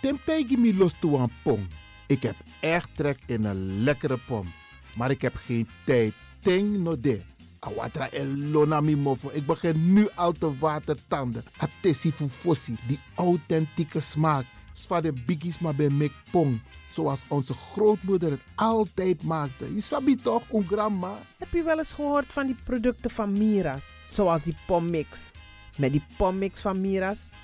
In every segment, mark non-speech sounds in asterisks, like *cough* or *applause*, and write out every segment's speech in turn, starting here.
Temtijgi mi los toe aan pom. Ik heb echt trek in een lekkere pom. Maar ik heb geen tijd. Ting no de. Awatra elona mi mofo. Ik begin nu al te watertanden. Atesi fufosi. Die authentieke smaak. Zwa de biggies maar bij mek pom. Zoals onze grootmoeder het altijd maakte. Je sabi toch, een grandma? Heb je wel eens gehoord van die producten van Mira's? Zoals die pommix. Met die pommix van Mira's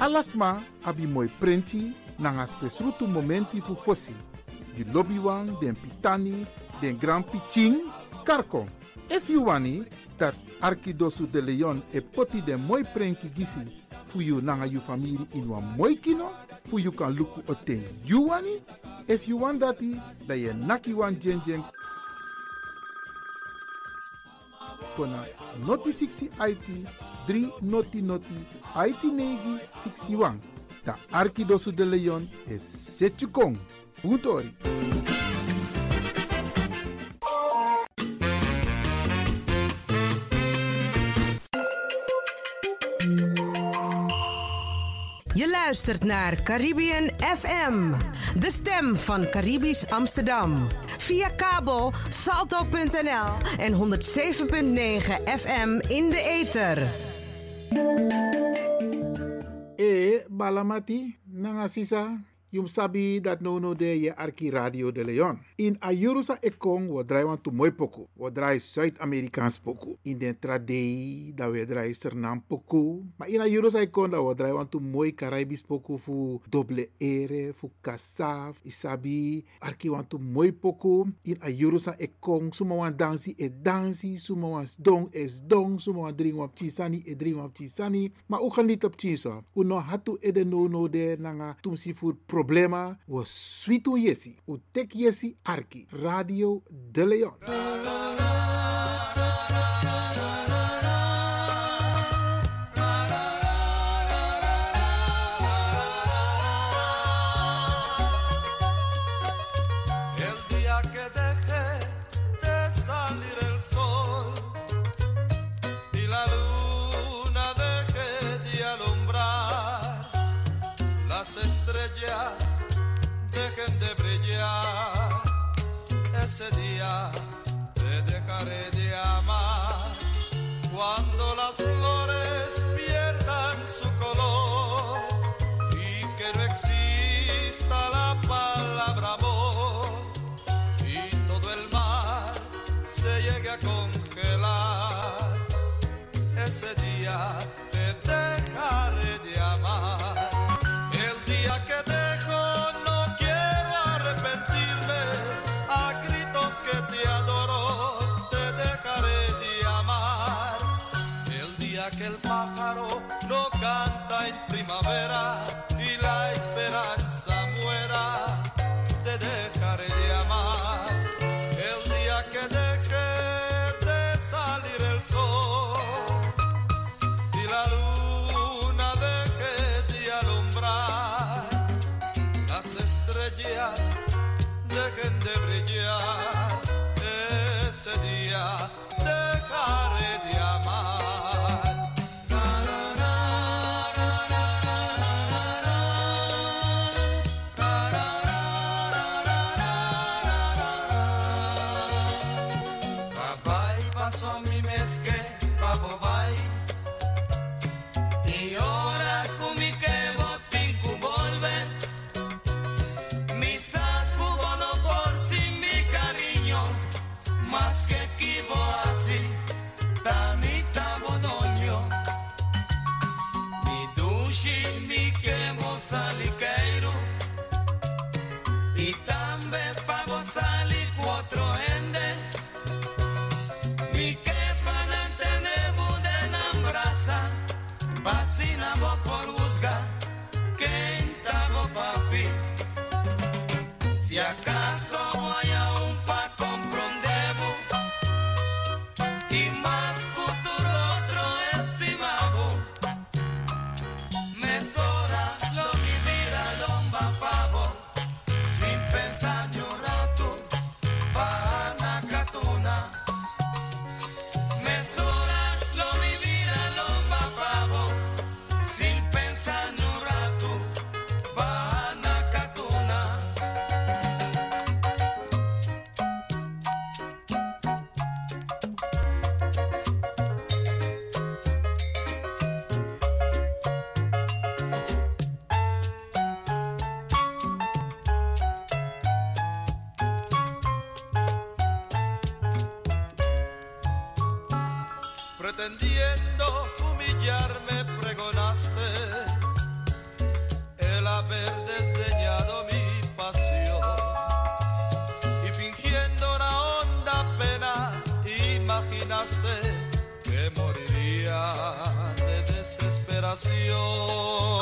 Alasma abi moi prenti nanga spesrutu momenti fu fosi. Di lobby wan, den pitani, den grand piching, karko. If you wani, dat Arkidosu de Leon e poti den moi prenki gisi fu you nanga you family in wan moi kino, fu you kan luku o ten you wani. If you want dati, da ye naki wan jen jen kona noti 60 IT 3 noti noti IT negi 61. Da Arkidosu de Leon is Setchukong. Puntori. Je luistert naar Caribbean FM, de stem van Caribisch Amsterdam. Via kabel salto.nl en 107.9 FM in de ether. balamati nangasisa Yum sabi dat no no de je Arki Radio de Leon. In Ayurusa Ekong wo draai want mooi poku. Wo draai Zuid-Amerikaans poku. In den trade da we draai Sernam poku. Maar in Ayurusa Ekong da wo draai want to mooi Caribisch poku fu double ere, fu kasaf, isabi. Arki want to mooi poku. In Ayurusa Ekong suma wan dansi e dansi, suma wan dong es dong, suma wan drink wap chisani e drink chisani. Maar u gaan niet op chinsa. U no hatu e de no no de nanga tumsi food problema wo switu yesi. U tek yesi arki. Radio De Leon. Pretendiendo humillarme pregonaste. El haber desdeñado mi pasión. Y fingiendo una honda pena imaginaste que moriría de desesperación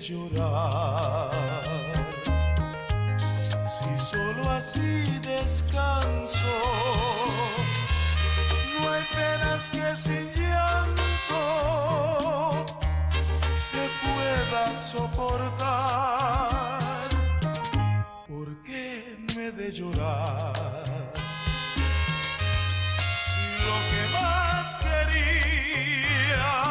llorar. Si solo así descanso, no hay penas que sin llanto se pueda soportar. ¿Por qué me de llorar? Si lo que más quería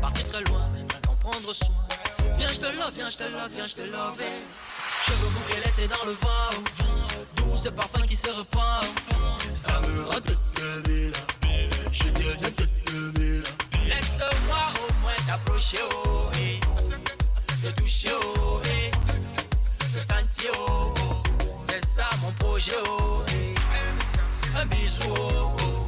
parti très loin, maintenant prendre soin. Viens, je te love, viens, je te love, viens, je te love. veux mourir laissés dans le vent. Doux ce parfum qui se repart. Ça me rend toute Je deviens toute Laisse-moi au moins t'approcher, oh, et te toucher, oh, et te sentir, oh, oh, C'est ça mon projet, oh, et un bisou, oh. oh.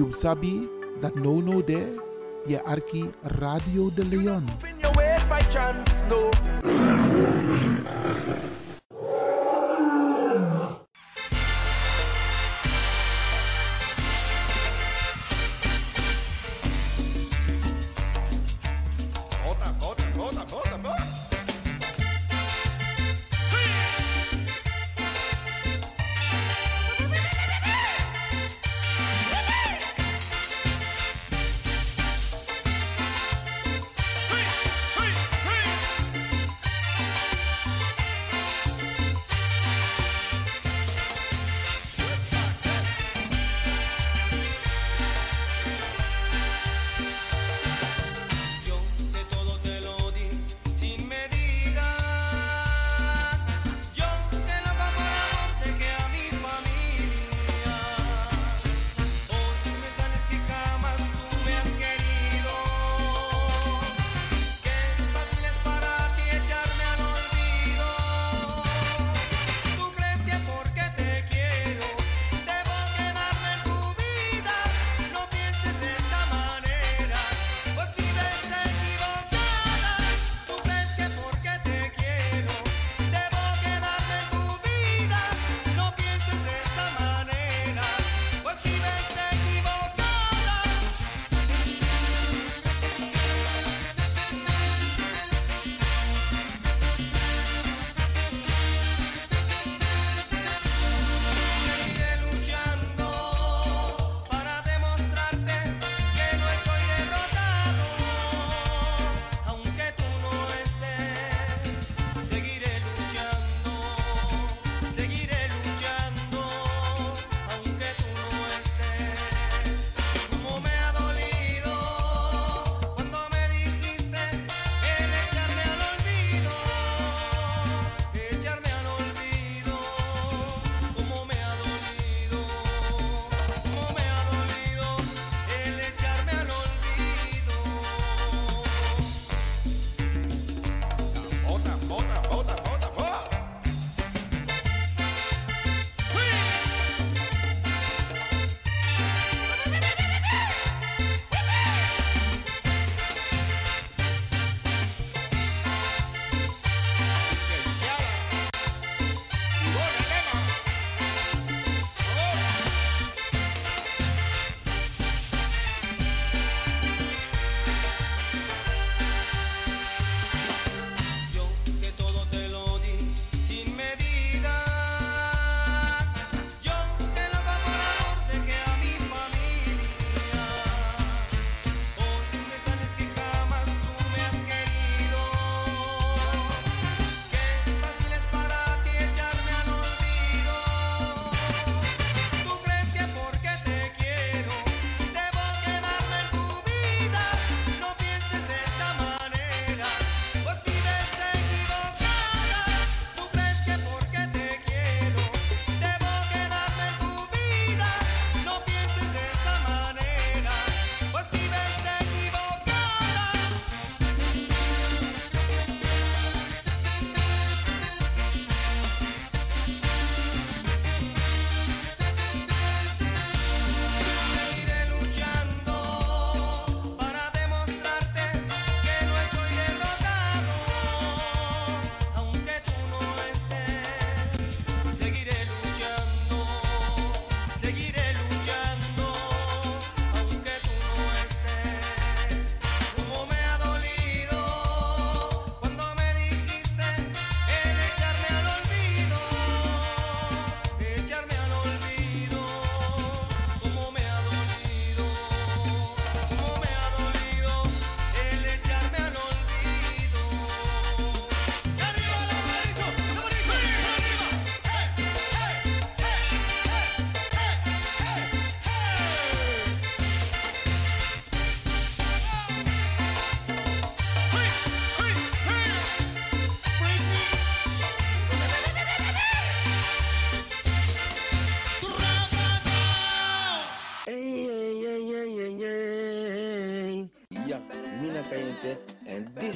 You sabi that no no there, je arki Radio de Leon.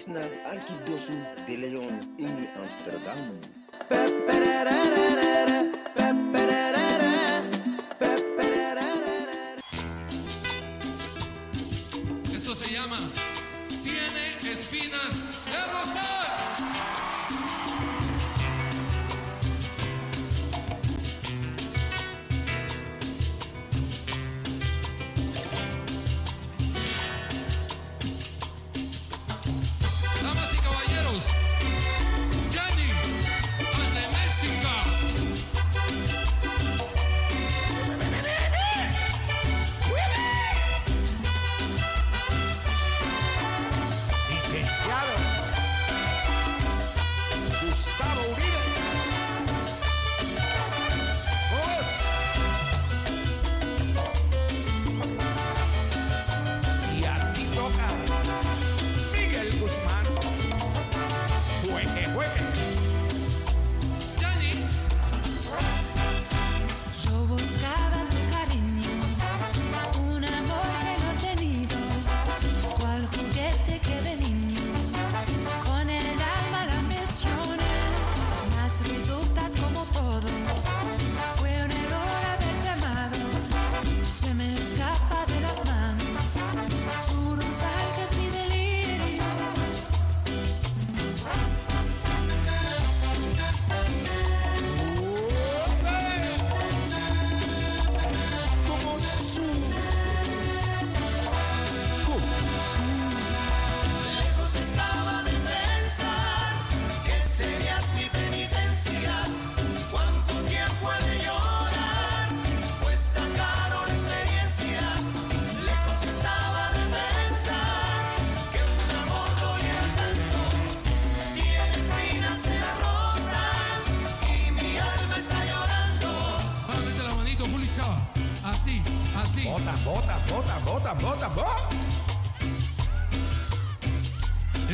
Is naar de Leon in Amsterdam.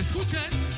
Escuchen.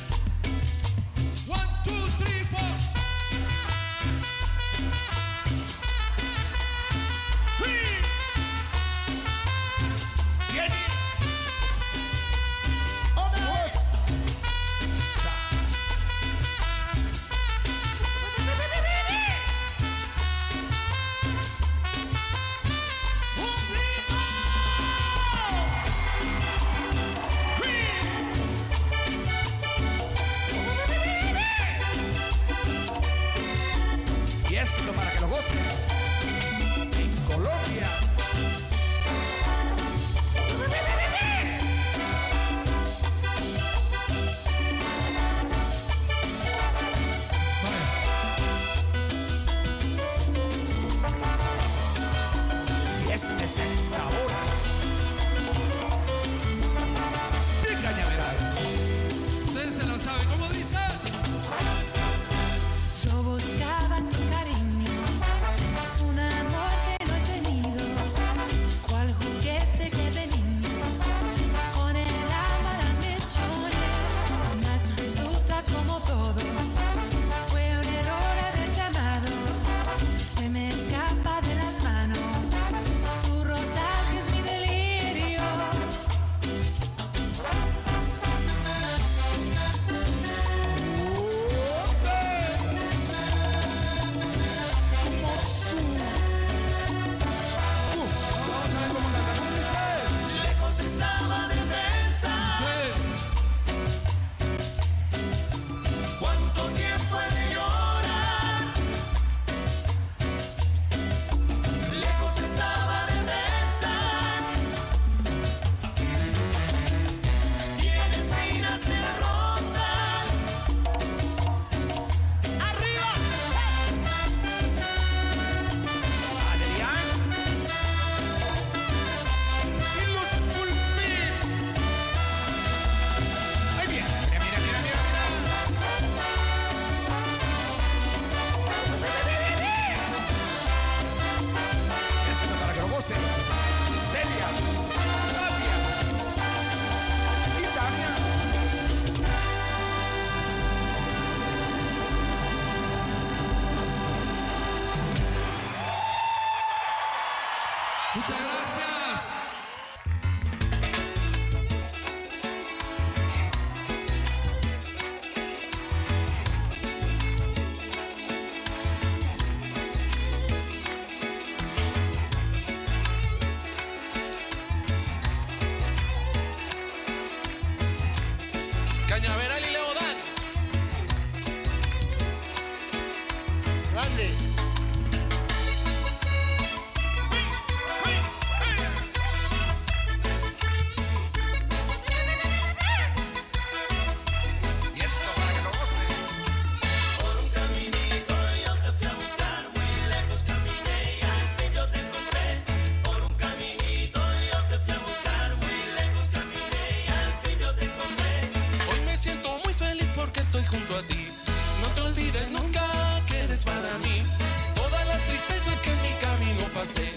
olvides nunca que eres para mí. Todas las tristezas que en mi camino pasé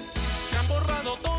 se han borrado todas.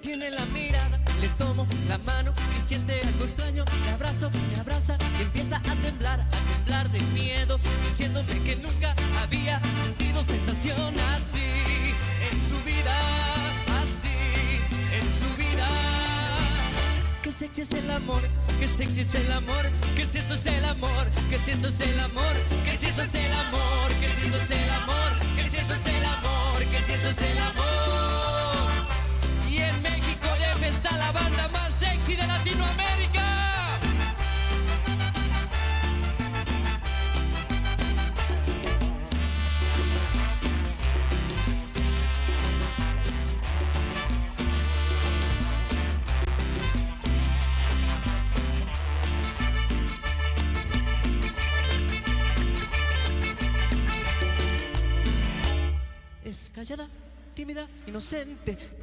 tiene la mirada. Le tomo la mano y siente algo extraño. Me abrazo, me abraza y empieza a temblar, a temblar de miedo, diciéndome que nunca había sentido sensación así en su vida, así en su vida. Que sexy es el amor, que sexy es el amor, que si eso es el amor, que si eso es el amor, que si eso es el amor, que si eso es el amor.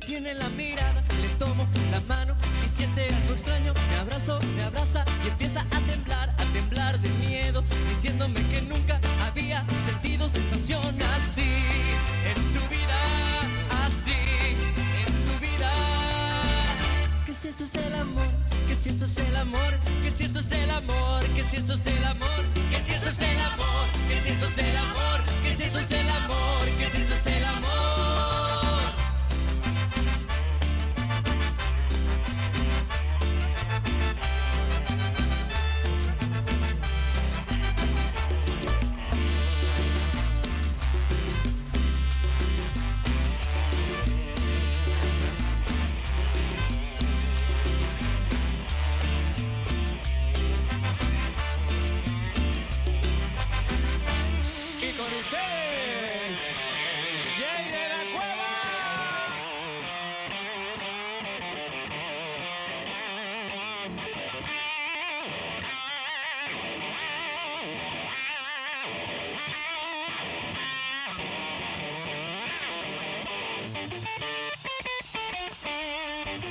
tiene la mirada, le tomo la mano y siente algo extraño, me abrazo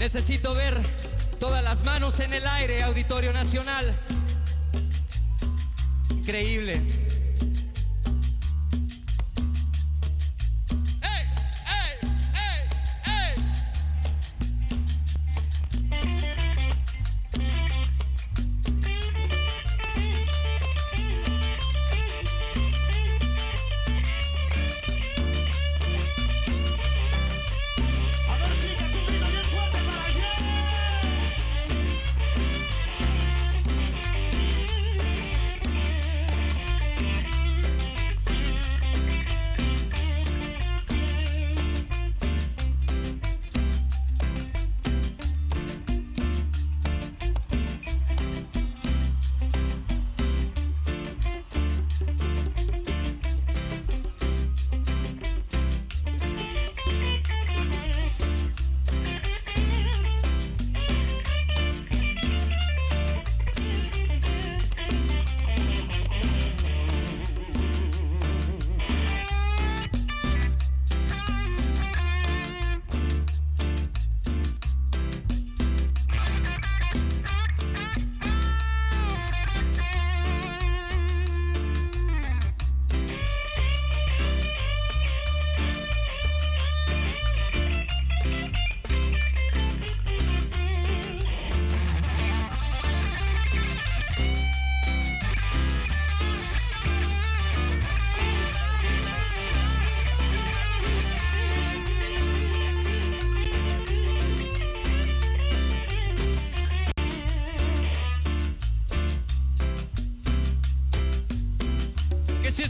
Necesito ver todas las manos en el aire, Auditorio Nacional. Increíble.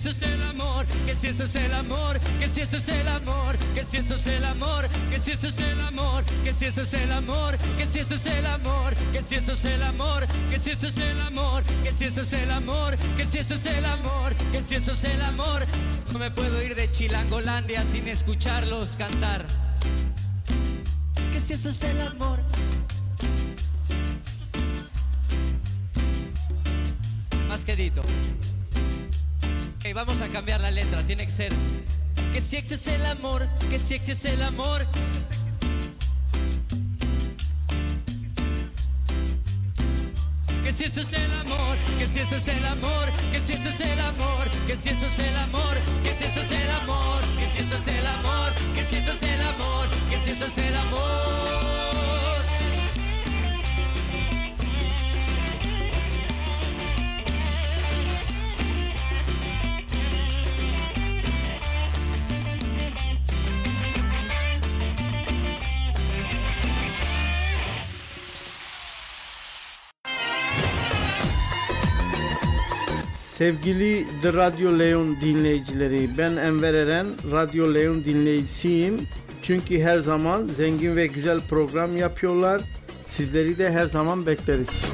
Eso es el amor, que si eso es el amor, que si eso es el amor, que si eso es el amor, que si eso es el amor, que si eso es el amor, que si eso es el amor, que si eso es el amor, que si eso es el amor, que si eso es el amor, que si eso es el amor, que si eso es el amor. No me puedo ir de Chilangolandia sin escucharlos cantar. Que si eso es el amor. Más quedito. Vamos a cambiar la letra, tiene que ser que si ese es el amor, que si ese es el amor. Que si eso es el amor, que si eso es el amor, que si eso es el amor, que si eso es el amor, que si eso es el amor, que si eso es el amor, que si eso es el amor, que si eso es el amor. Sevgili The Radyo Leon dinleyicileri, ben Enver Eren, Radyo Leon dinleyicisiyim. Çünkü her zaman zengin ve güzel program yapıyorlar. Sizleri de her zaman bekleriz.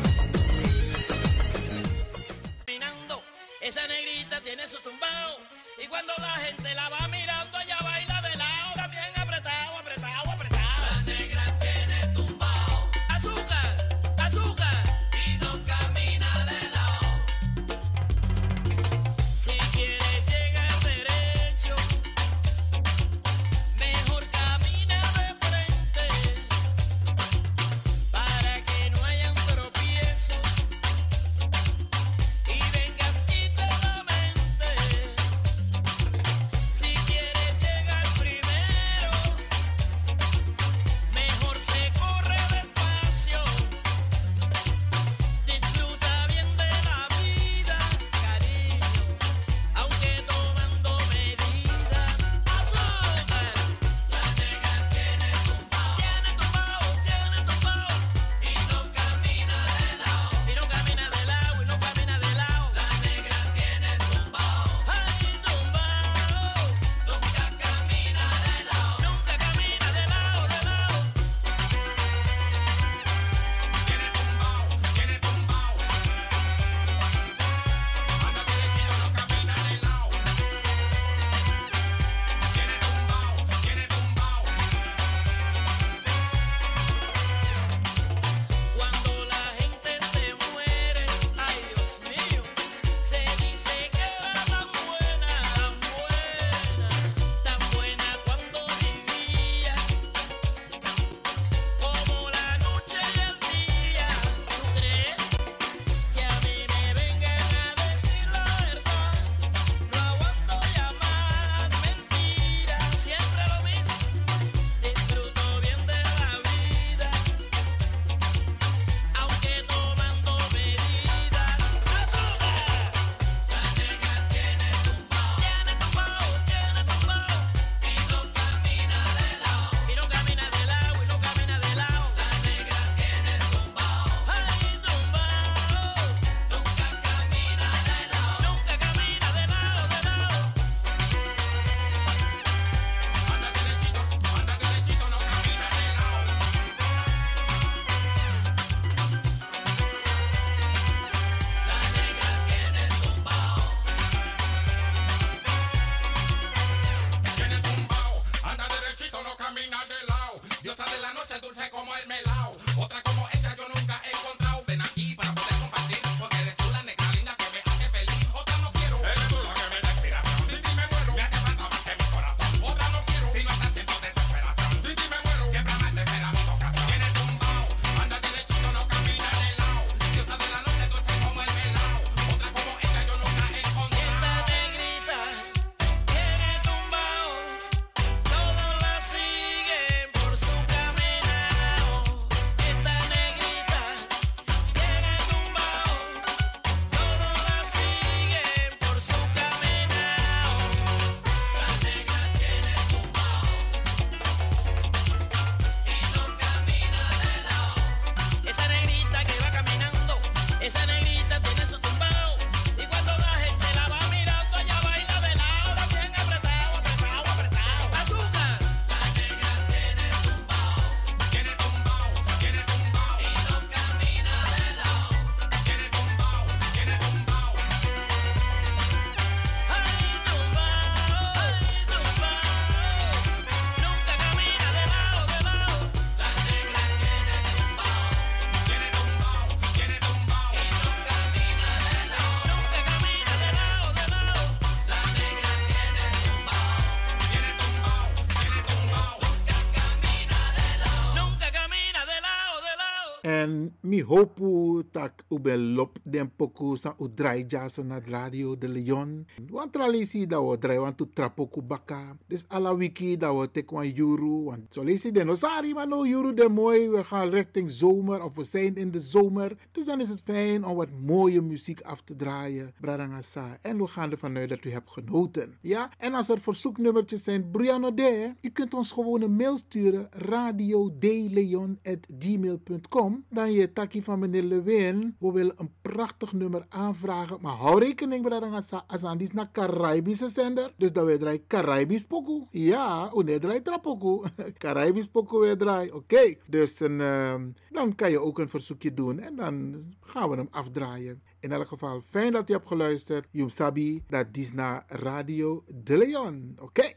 hopu tak ube lop den poku sa u drai jasa na radio de Leon. Wan tralisi da wo drai wan tu trapoku baka. Dus ala wiki da wo tek. Want zo den osari maar no de mooi. We gaan richting zomer of we zijn in de zomer. Dus dan is het fijn om wat mooie muziek af te draaien. Bradangasa. En we gaan ervan uit dat u hebt genoten. Ja, en als er verzoeknummertjes zijn, Briano de, u kunt ons gewoon een mail sturen. Radio de Leon at gmail.com. Dan je van meneer Lewin. We willen een prachtig nummer aanvragen. Maar hou rekening met dat Azan is naar Caribische zender. Dus dat we draaien Caribisch pokoe. Ja, wanneer draai trapokoe. *laughs* Caribisch pokoe weer draaien. Oké, dus een, ehm, dan kan je ook een verzoekje doen. En dan gaan we hem afdraaien. In elk geval, fijn dat je hebt geluisterd. Yum Sabi, dat is naar Radio De Leon. Oké.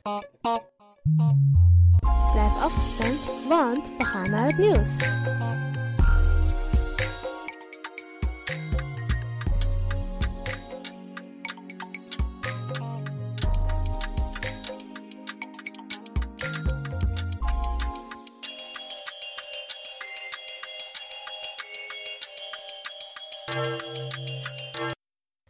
Blijf afgestemd, want we gaan naar het nieuws.